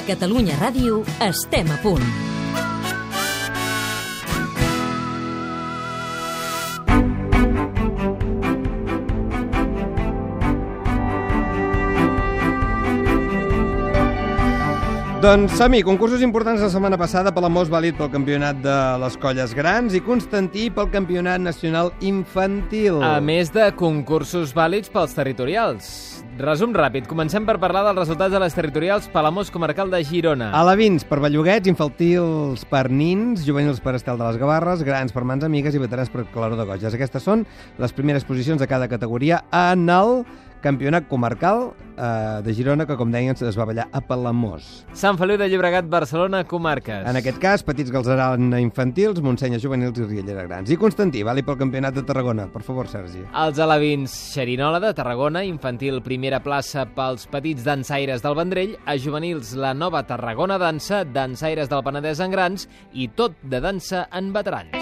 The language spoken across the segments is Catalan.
A Catalunya Ràdio estem a punt. Doncs som-hi, concursos importants la setmana passada, Palamós vàlid pel campionat de les colles grans i Constantí pel campionat nacional infantil. A més de concursos vàlids pels territorials. Resum ràpid. Comencem per parlar dels resultats de les territorials Palamós Comarcal de Girona. Alevins per belluguets, infantils per nins, juvenils per estel de les Gavarres, grans per mans amigues i veterans per claror de goges. Aquestes són les primeres posicions de cada categoria en el campionat comarcal eh, de Girona, que com deien es va ballar a Palamós. Sant Feliu de Llobregat, Barcelona, comarques. En aquest cas, Petits Galzeran infantils, Montsenya juvenils i Riellera grans. I Constantí, vali pel campionat de Tarragona. Per favor, Sergi. Els alevins Xerinola de Tarragona, infantil primera plaça pels petits dansaires del Vendrell, a juvenils la nova Tarragona dansa, dansaires del Penedès en grans i tot de dansa en veterans.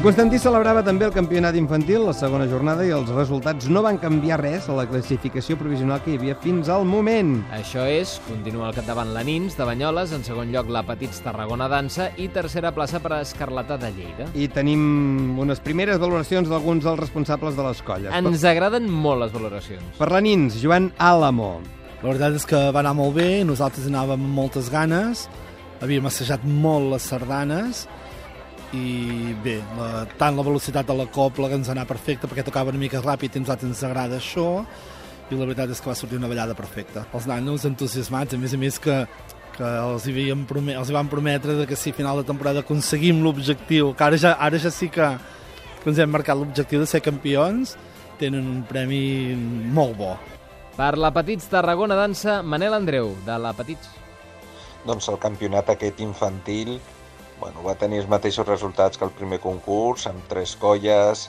A Constantí celebrava també el campionat infantil, la segona jornada, i els resultats no van canviar res a la classificació provisional que hi havia fins al moment. Això és, continua al capdavant la Nins de Banyoles, en segon lloc la Petits Tarragona Dansa i tercera plaça per a Escarlata de Lleida. I tenim unes primeres valoracions d'alguns dels responsables de les colles. Ens agraden molt les valoracions. Per la Nins, Joan Álamo. La veritat és que va anar molt bé, nosaltres anàvem amb moltes ganes, havíem assajat molt les sardanes, i bé, la, tant la velocitat de la copla que ens anà perfecta perquè tocava una mica ràpid i a nosaltres ens agrada això i la veritat és que va sortir una ballada perfecta. Els nanos entusiasmats, a més a més que, que els, hi havíem promet, els hi van prometre que si a final de temporada aconseguim l'objectiu, que ara ja, ara ja sí que, que ens hem marcat l'objectiu de ser campions, tenen un premi molt bo. Per la Petits Tarragona Dansa, Manel Andreu, de la Petits. Doncs el campionat aquest infantil bueno, va tenir els mateixos resultats que el primer concurs, amb tres colles,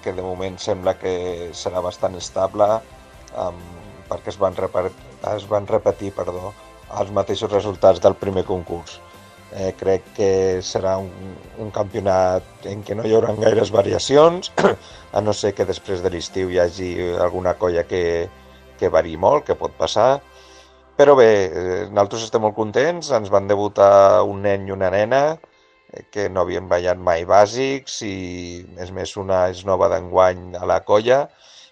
que de moment sembla que serà bastant estable, amb, perquè es van, es van repetir perdó, els mateixos resultats del primer concurs. Eh, crec que serà un, un campionat en què no hi haurà gaires variacions, a no ser que després de l'estiu hi hagi alguna colla que, que vari molt, que pot passar, però bé, eh, nosaltres estem molt contents, ens van debutar un nen i una nena eh, que no havien ballat mai bàsics i, és més, una és nova d'enguany a la colla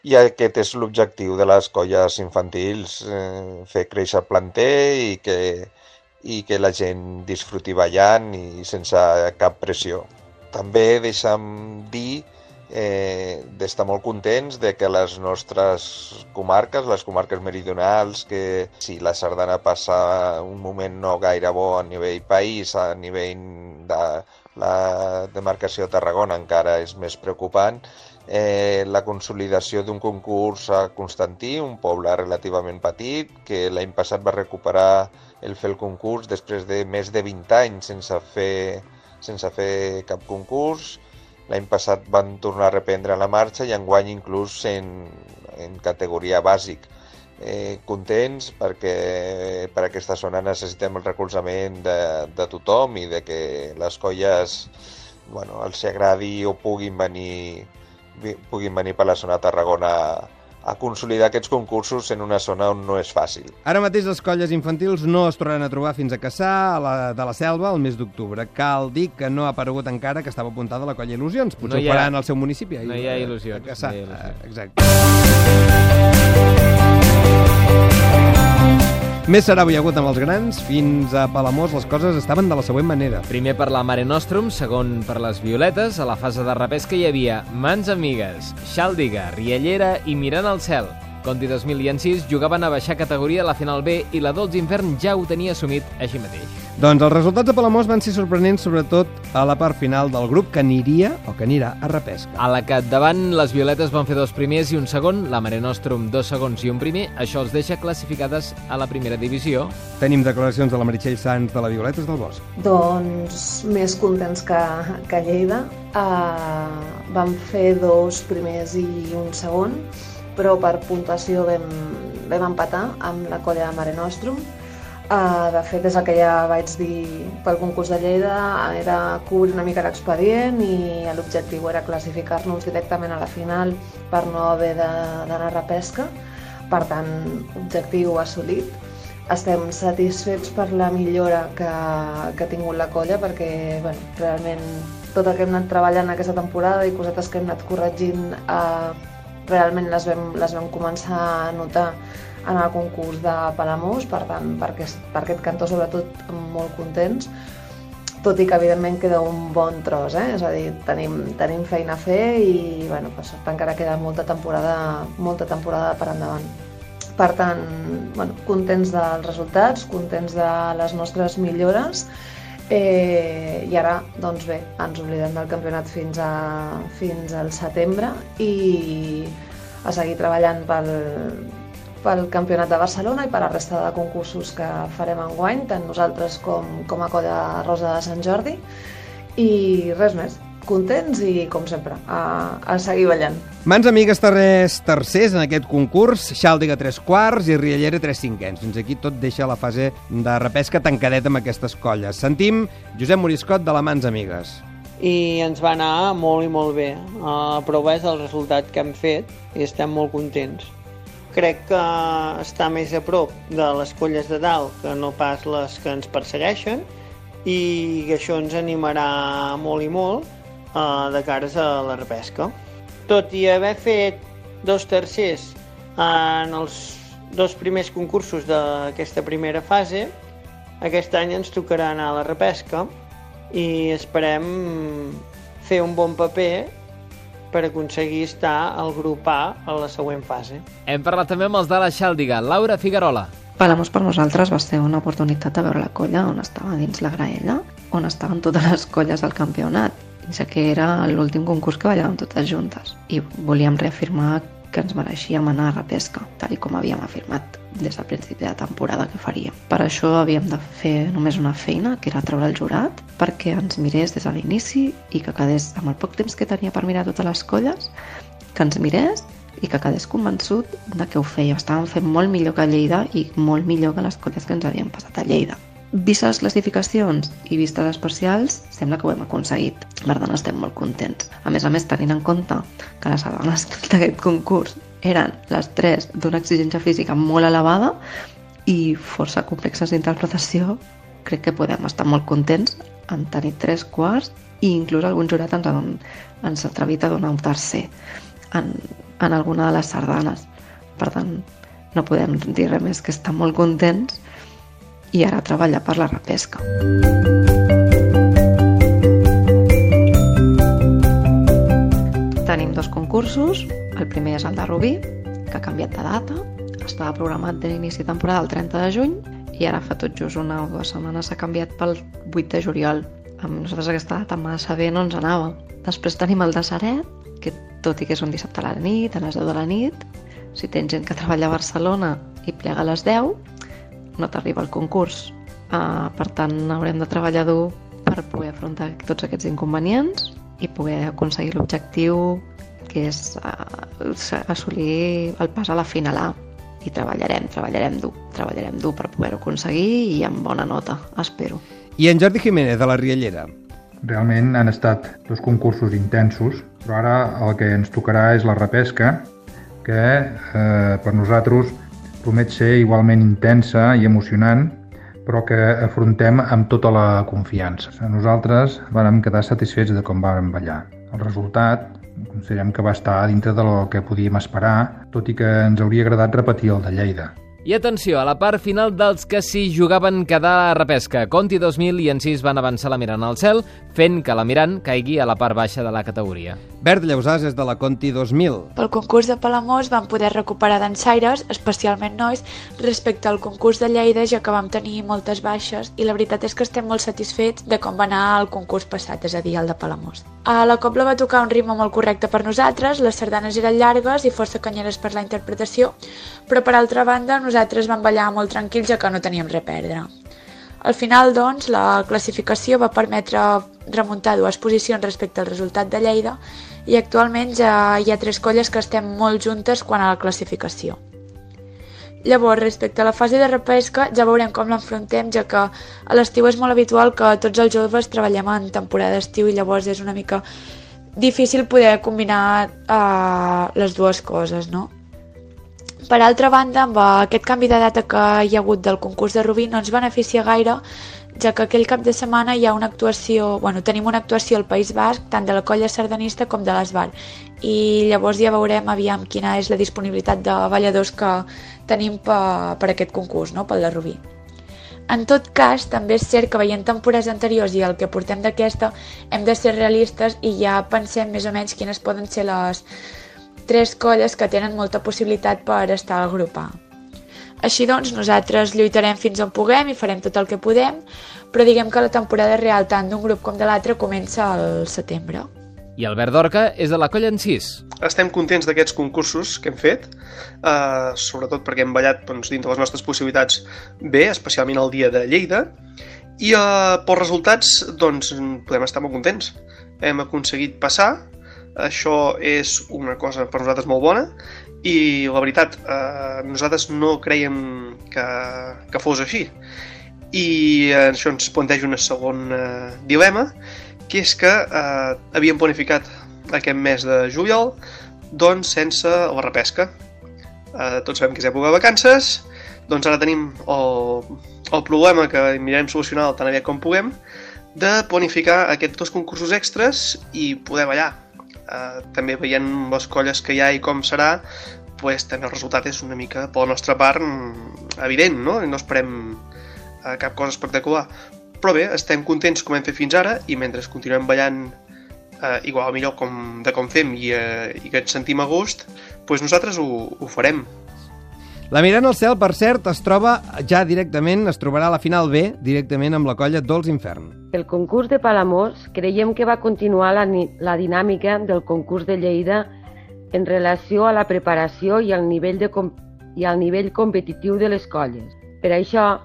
i aquest és l'objectiu de les colles infantils, eh, fer créixer el planter i que, i que la gent disfruti ballant i sense cap pressió. També deixa'm dir eh, d'estar molt contents de que les nostres comarques, les comarques meridionals, que si la sardana passa un moment no gaire bo a nivell país, a nivell de la demarcació de Tarragona encara és més preocupant, eh, la consolidació d'un concurs a Constantí, un poble relativament petit, que l'any passat va recuperar el fer el concurs després de més de 20 anys sense fer, sense fer cap concurs, L'any passat van tornar a reprendre la marxa i enguany inclús en, en categoria bàsic. Eh, contents perquè per aquesta zona necessitem el recolzament de, de tothom i de que les colles bueno, els agradi o puguin venir, puguin venir per la zona de Tarragona a consolidar aquests concursos en una zona on no és fàcil. Ara mateix les colles infantils no es tornaran a trobar fins a Caçà, a la, de la Selva, el mes d'octubre. Cal dir que no ha aparegut encara que estava apuntada la colla Il·lusions. Potser No ho faran al seu municipi. no hi ha il·lusions, A Caçà, no hi ha il·lusions. eh, exacte. Més serà avui hagut amb els grans. Fins a Palamós les coses estaven de la següent manera. Primer per la Mare Nostrum, segon per les Violetes. A la fase de repesca hi havia Mans Amigues, Xàldiga, Riellera i Mirant al Cel. Conti 2000 i Encís jugaven a baixar categoria a la final B i la Dolç Infern ja ho tenia assumit així mateix. Doncs els resultats de Palamós van ser sorprenents, sobretot a la part final del grup que aniria o que anirà a repesca. A la capdavant, les Violetes van fer dos primers i un segon, la Mare Nostrum dos segons i un primer. Això els deixa classificades a la primera divisió. Tenim declaracions de la Meritxell Sanz de la Violetes del Bosc. Doncs més contents que, que Lleida. Uh, vam fer dos primers i un segon, però per puntuació vam, vam empatar amb la colla de Mare Nostrum. Uh, de fet, és el que ja vaig dir pel concurs de Lleida, era cobrir una mica l'expedient i l'objectiu era classificar-nos directament a la final per no haver d'anar a repesca. Per tant, objectiu assolit. Estem satisfets per la millora que, que ha tingut la colla perquè bueno, realment tot el que hem anat treballant aquesta temporada i cosetes que hem anat corregint eh, realment les vam, les vam començar a notar en el concurs de Palamós, per tant, per aquest, per aquest cantó sobretot molt contents, tot i que evidentment queda un bon tros, eh? és a dir, tenim, tenim feina a fer i bueno, per sort encara queda molta temporada, molta temporada per endavant. Per tant, bueno, contents dels resultats, contents de les nostres millores eh, i ara, doncs bé, ens oblidem del campionat fins, a, fins al setembre i a seguir treballant pel, pel Campionat de Barcelona i per la resta de concursos que farem enguany, tant nosaltres com, com a Colla Rosa de Sant Jordi. I res més, contents i, com sempre, a, a seguir ballant. Mans amigues terres tercers en aquest concurs, Xàldiga 3 quarts i Riellera 3 cinquens. Fins aquí tot deixa la fase de repesca tancadeta amb aquestes colles. Sentim Josep Moriscot de la Mans Amigues. I ens va anar molt i molt bé. Uh, però és el resultat que hem fet i estem molt contents crec que està més a prop de les colles de dalt que no pas les que ens persegueixen i això ens animarà molt i molt eh, de cares a la repesca. Tot i haver fet dos tercers en els dos primers concursos d'aquesta primera fase, aquest any ens tocarà anar a la repesca i esperem fer un bon paper per aconseguir estar al grup A a la següent fase. Hem parlat també amb els de la Xàldiga, Laura Figuerola. Palamós per nosaltres va ser una oportunitat de veure la colla on estava dins la graella, on estaven totes les colles del campionat, ja que era l'últim concurs que ballàvem totes juntes. I volíem reafirmar que ens mereixíem anar a repesca, tal com havíem afirmat des del principi de temporada que faríem. Per això havíem de fer només una feina, que era treure el jurat, perquè ens mirés des de l'inici i que quedés, amb el poc temps que tenia per mirar totes les colles, que ens mirés i que quedés convençut de que ho feia. Estàvem fent molt millor que a Lleida i molt millor que les colles que ens havien passat a Lleida. Vistes les classificacions i vistes les parcials, sembla que ho hem aconseguit. Per tant, estem molt contents. A més a més, tenint en compte que les sardanes d'aquest concurs eren les tres d'una exigència física molt elevada i força complexes d'interpretació, crec que podem estar molt contents en tenir tres quarts i inclús algun jurat ens, ha, ens ha atrevit a donar un tercer en, en alguna de les sardanes. Per tant, no podem dir res més que estar molt contents i ara treballa per la repesca. Tenim dos concursos. El primer és el de Rubí, que ha canviat de data. Estava programat d'inici de temporada el 30 de juny i ara fa tot just una o dues setmanes s'ha canviat pel 8 de juliol. Amb nosaltres aquesta data massa bé no ens anava. Després tenim el de Saret, que tot i que és un dissabte a la nit, a les 10 de la nit, si tens gent que treballa a Barcelona i plega a les 10, no t'arriba el concurs. Uh, per tant, haurem de treballar dur per poder afrontar tots aquests inconvenients i poder aconseguir l'objectiu que és uh, assolir el pas a la final A. I treballarem, treballarem dur, treballarem dur per poder-ho aconseguir i amb bona nota, espero. I en Jordi Jiménez, de la Riellera. Realment han estat dos concursos intensos, però ara el que ens tocarà és la repesca, que eh, per nosaltres promet ser igualment intensa i emocionant, però que afrontem amb tota la confiança. Nosaltres vam quedar satisfets de com vam ballar. El resultat considerem que va estar dintre del que podíem esperar, tot i que ens hauria agradat repetir el de Lleida. I atenció, a la part final dels que s'hi jugaven quedar a repesca. Conti 2000 i Encís van avançar la mirant al cel, fent que la mirant caigui a la part baixa de la categoria. Bert Lleusàs és de la Conti 2000. Pel concurs de Palamós vam poder recuperar dansaires, especialment nois, respecte al concurs de Lleida, ja que vam tenir moltes baixes, i la veritat és que estem molt satisfets de com va anar el concurs passat, és a dir, el de Palamós. A la copla va tocar un ritme molt correcte per nosaltres, les sardanes eren llargues i força canyeres per la interpretació, però per altra banda nosaltres vam ballar molt tranquils ja que no teníem res a perdre. Al final, doncs, la classificació va permetre remuntar dues posicions respecte al resultat de Lleida i actualment ja hi ha tres colles que estem molt juntes quan a la classificació. Llavors, respecte a la fase de repesca, ja veurem com l'enfrontem, ja que a l'estiu és molt habitual que tots els joves treballem en temporada d'estiu i llavors és una mica difícil poder combinar uh, les dues coses, no? Per altra banda, amb aquest canvi de data que hi ha hagut del concurs de Rubí no ens beneficia gaire, ja que aquell cap de setmana hi ha una actuació, bueno, tenim una actuació al País Basc, tant de la colla sardanista com de l'Esbar, i llavors ja veurem aviam quina és la disponibilitat de balladors que tenim per, per aquest concurs, no? pel de Rubí. En tot cas, també és cert que veient temporades anteriors i el que portem d'aquesta, hem de ser realistes i ja pensem més o menys quines poden ser les tres colles que tenen molta possibilitat per estar al grup A. Així doncs, nosaltres lluitarem fins on puguem i farem tot el que podem, però diguem que la temporada real tant d'un grup com de l'altre comença al setembre. I Albert Dorca és de la colla en 6. Estem contents d'aquests concursos que hem fet, eh, sobretot perquè hem ballat doncs, dins de les nostres possibilitats bé, especialment el dia de Lleida, i eh, pels resultats doncs, podem estar molt contents. Hem aconseguit passar, això és una cosa per nosaltres molt bona, i la veritat, eh, nosaltres no creiem que, que fos així. I eh, això ens planteja un segon eh, dilema, que és que eh, havíem planificat aquest mes de juliol doncs sense la repesca. Eh, tots sabem que és època de vacances, doncs ara tenim el, el problema que mirarem solucionar tan aviat com puguem de planificar aquests dos concursos extras i poder ballar. Eh, també veient les colles que hi ha i com serà, pues, també el resultat és una mica, per la nostra part, mm, evident, no? No esperem eh, cap cosa espectacular. Però bé, estem contents com hem fet fins ara i mentre continuem ballant eh, igual millor com, de com fem i, eh, i que ens sentim a gust, doncs nosaltres ho, ho farem. La Mirant al cel, per cert, es troba ja directament, es trobarà a la final B, directament amb la colla Dols Infern. El concurs de Palamós creiem que va continuar la, la dinàmica del concurs de Lleida en relació a la preparació i al nivell, de, i al nivell competitiu de les colles. Per això,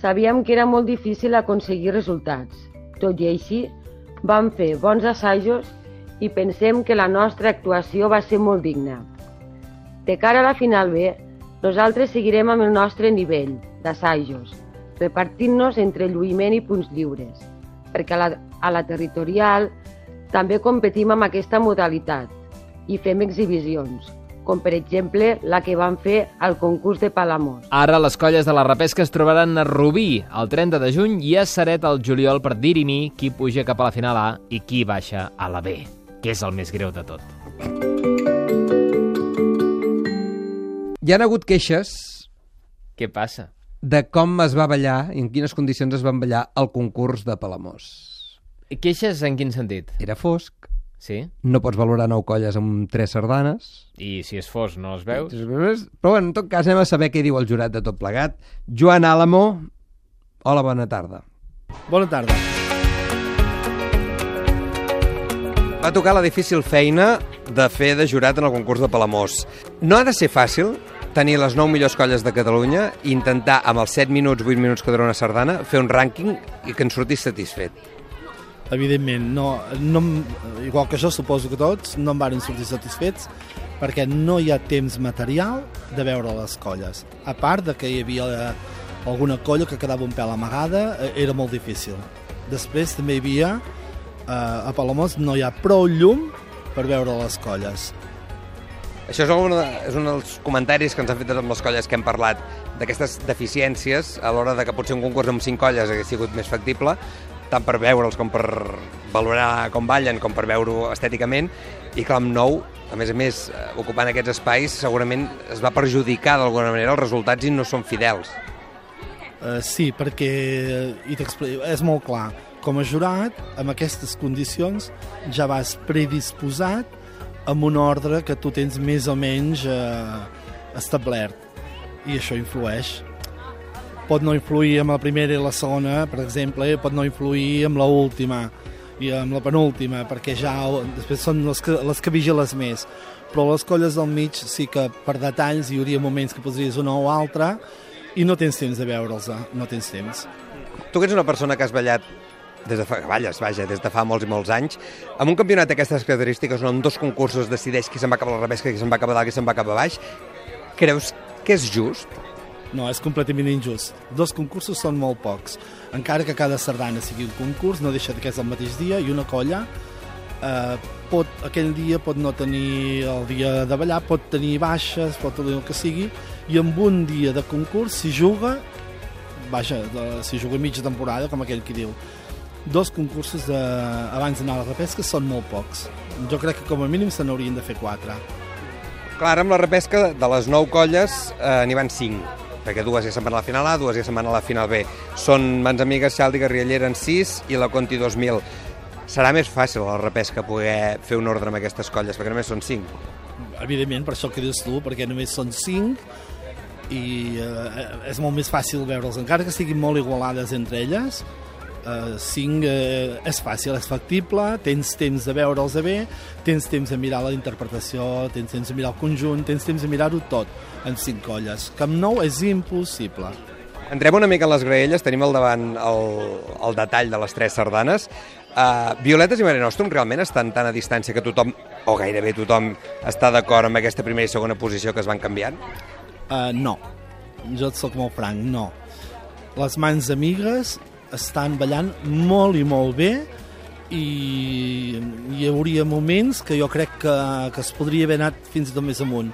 Sabíem que era molt difícil aconseguir resultats. Tot i així, vam fer bons assajos i pensem que la nostra actuació va ser molt digna. De cara a la final B, nosaltres seguirem amb el nostre nivell d'assajos, repartint-nos entre lluïment i punts lliures, perquè a la, a la territorial també competim amb aquesta modalitat i fem exhibicions, com per exemple la que van fer al concurs de Palamós. Ara les colles de la repesca es trobaran a Rubí el 30 de juny i a Saret el juliol per dirimir qui puja cap a la final A i qui baixa a la B, que és el més greu de tot. Hi han hagut queixes... Què passa? De com es va ballar i en quines condicions es van ballar el concurs de Palamós. Queixes en quin sentit? Era fosc, Sí. No pots valorar nou colles amb tres sardanes. I si es fos, no els veus? Però bueno, en tot cas anem a saber què diu el jurat de tot plegat. Joan Álamo, hola, bona tarda. Bona tarda. Va tocar la difícil feina de fer de jurat en el concurs de Palamós. No ha de ser fàcil tenir les 9 millors colles de Catalunya i intentar, amb els 7 minuts, 8 minuts que dura una sardana, fer un rànquing i que en sortis satisfet evidentment, no, no, igual que jo suposo que tots, no em varen sortir satisfets perquè no hi ha temps material de veure les colles. A part de que hi havia eh, alguna colla que quedava un pèl amagada, eh, era molt difícil. Després també hi havia, eh, a Palamós no hi ha prou llum per veure les colles. Això és, una, és un dels comentaris que ens han fet amb les colles que hem parlat d'aquestes deficiències a l'hora de que potser un concurs amb cinc colles hagués sigut més factible, tant per veure'ls com per valorar com ballen, com per veure-ho estèticament, i clar, amb nou, a més a més, eh, ocupant aquests espais, segurament es va perjudicar d'alguna manera. Els resultats i no són fidels. Uh, sí, perquè, i és molt clar, com a jurat, amb aquestes condicions, ja vas predisposat amb un ordre que tu tens més o menys uh, establert. I això influeix pot no influir amb la primera i la segona, per exemple, pot no influir amb la última i amb la penúltima, perquè ja després són les que, les que vigiles més. Però les colles del mig sí que per detalls hi hauria moments que posaries una o altra i no tens temps de veure'ls, eh? no tens temps. Tu que ets una persona que has ballat des de fa, balles, vaja, des de fa molts i molts anys, amb un campionat d'aquestes característiques on dos concursos decideix qui se'n va cap a la rebesca, qui se'n va cap a dalt, qui se'n va cap a baix, creus que és just No, és completament injust. Dos concursos són molt pocs. Encara que cada sardana sigui un concurs, no deixa que és el mateix dia i una colla eh, pot, aquell dia pot no tenir el dia de ballar, pot tenir baixes, pot tenir el que sigui, i amb un dia de concurs s'hi juga, vaja, s'hi juga mitja temporada, com aquell qui diu. Dos concursos de, abans d'anar a la repesca són molt pocs. Jo crec que com a mínim se n'haurien de fer quatre. Clar, amb la repesca de les nou colles eh, n'hi van cinc, perquè dues ja se'n van a la final A, dues ja se'n van a la final B. Són Mans Amigues, Xàldiga, Riallera en 6 i la Conti 2000. Serà més fàcil a la repesca poder fer un ordre amb aquestes colles, perquè només són 5. Evidentment, per això que dius tu, perquè només són 5 i eh, és molt més fàcil veure'ls, encara que siguin molt igualades entre elles, eh, 5 eh, és fàcil, és factible, tens temps de veure'ls a bé, tens temps de mirar la interpretació, tens temps de mirar el conjunt, tens temps de mirar-ho tot en 5 colles. Camp Nou és impossible. Entrem una mica en les graelles, tenim al davant el, el detall de les tres sardanes. Uh, Violetes i Mare Nostrum realment estan tan a distància que tothom, o gairebé tothom, està d'acord amb aquesta primera i segona posició que es van canviant? Uh, no, jo et soc molt franc, no. Les mans amigues estan ballant molt i molt bé i hi hauria moments que jo crec que, que es podria haver anat fins i tot més amunt.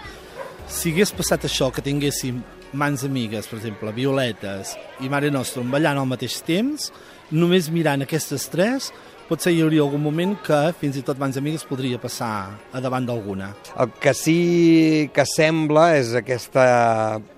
Si hagués passat això, que tinguéssim mans amigues, per exemple, violetes i Mare Nostrum ballant al mateix temps, només mirant aquestes tres, potser hi hauria algun moment que fins i tot mans amigues podria passar a davant d'alguna. El que sí que sembla és aquesta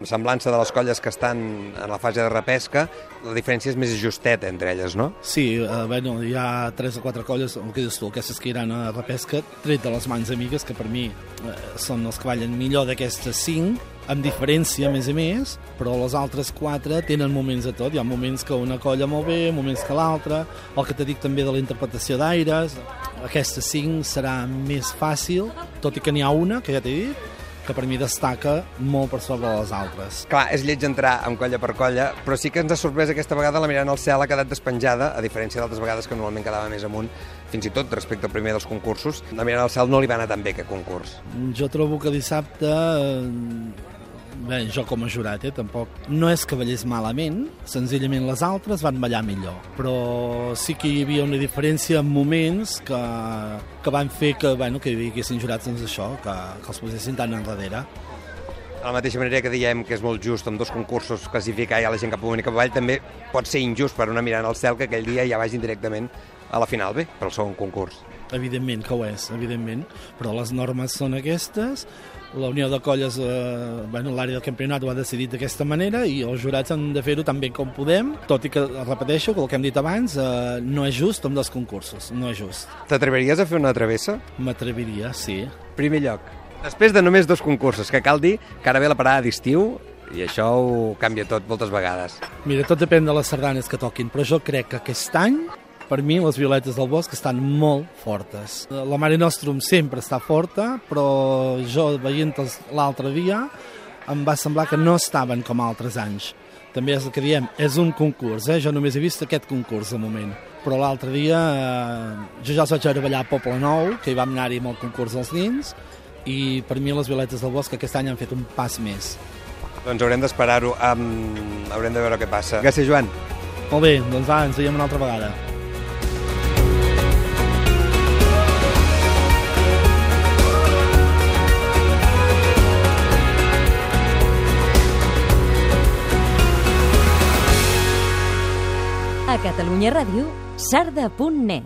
semblança de les colles que estan en la fase de repesca, la diferència és més justeta entre elles, no? Sí, eh, bueno, hi ha tres o quatre colles, el que dius tu, aquestes que iran a repesca, tret de les mans amigues, que per mi eh, són els que ballen millor d'aquestes cinc, amb diferència, a més a més, però les altres quatre tenen moments de tot. Hi ha moments que una colla molt bé, moments que l'altra, el que te dic també de la interpretació d'aires, aquesta cinc serà més fàcil, tot i que n'hi ha una, que ja t'he dit, que per mi destaca molt per sobre les altres. Clar, és lleig entrar amb colla per colla, però sí que ens ha sorprès aquesta vegada la mirant al cel ha quedat despenjada, a diferència d'altres vegades que normalment quedava més amunt, fins i tot respecte al primer dels concursos. La mirant al cel no li va anar tan bé aquest concurs. Jo trobo que dissabte eh, bé, jo com a jurat, eh, tampoc, no és que ballés malament, senzillament les altres van ballar millor, però sí que hi havia una diferència en moments que, que van fer que, bueno, que hi haguessin jurats doncs això, que, que els posessin tan enrere. De la mateixa manera que diem que és molt just amb dos concursos classificar ja la gent cap amunt i cap avall, també pot ser injust per una mirant al cel que aquell dia ja vagin directament a la final B, pel segon concurs. Evidentment que ho és, evidentment, però les normes són aquestes, la Unió de Colles, eh, bueno, l'àrea del campionat ho ha decidit d'aquesta manera i els jurats han de fer-ho tan bé com podem, tot i que, repeteixo, que el que hem dit abans, eh, no és just amb dos concursos, no és just. T'atreviries a fer una travessa? M'atreviria, sí. Primer lloc. Després de només dos concursos, que cal dir que ara ve la parada d'estiu i això ho canvia tot moltes vegades. Mira, tot depèn de les sardanes que toquin, però jo crec que aquest any per mi les violetes del bosc estan molt fortes. La Mare Nostrum sempre està forta, però jo veient l'altre dia em va semblar que no estaven com altres anys. També és el que diem, és un concurs, eh? jo només he vist aquest concurs de moment. Però l'altre dia eh, jo ja els vaig veure ballar a Poble Nou, que hi vam anar-hi amb el concurs dels nins, i per mi les violetes del bosc aquest any han fet un pas més. Doncs haurem d'esperar-ho, um, haurem de veure què passa. Gràcies, Joan. Molt bé, doncs va, ens veiem una altra vegada. Catalunya Ràdio, sarda.net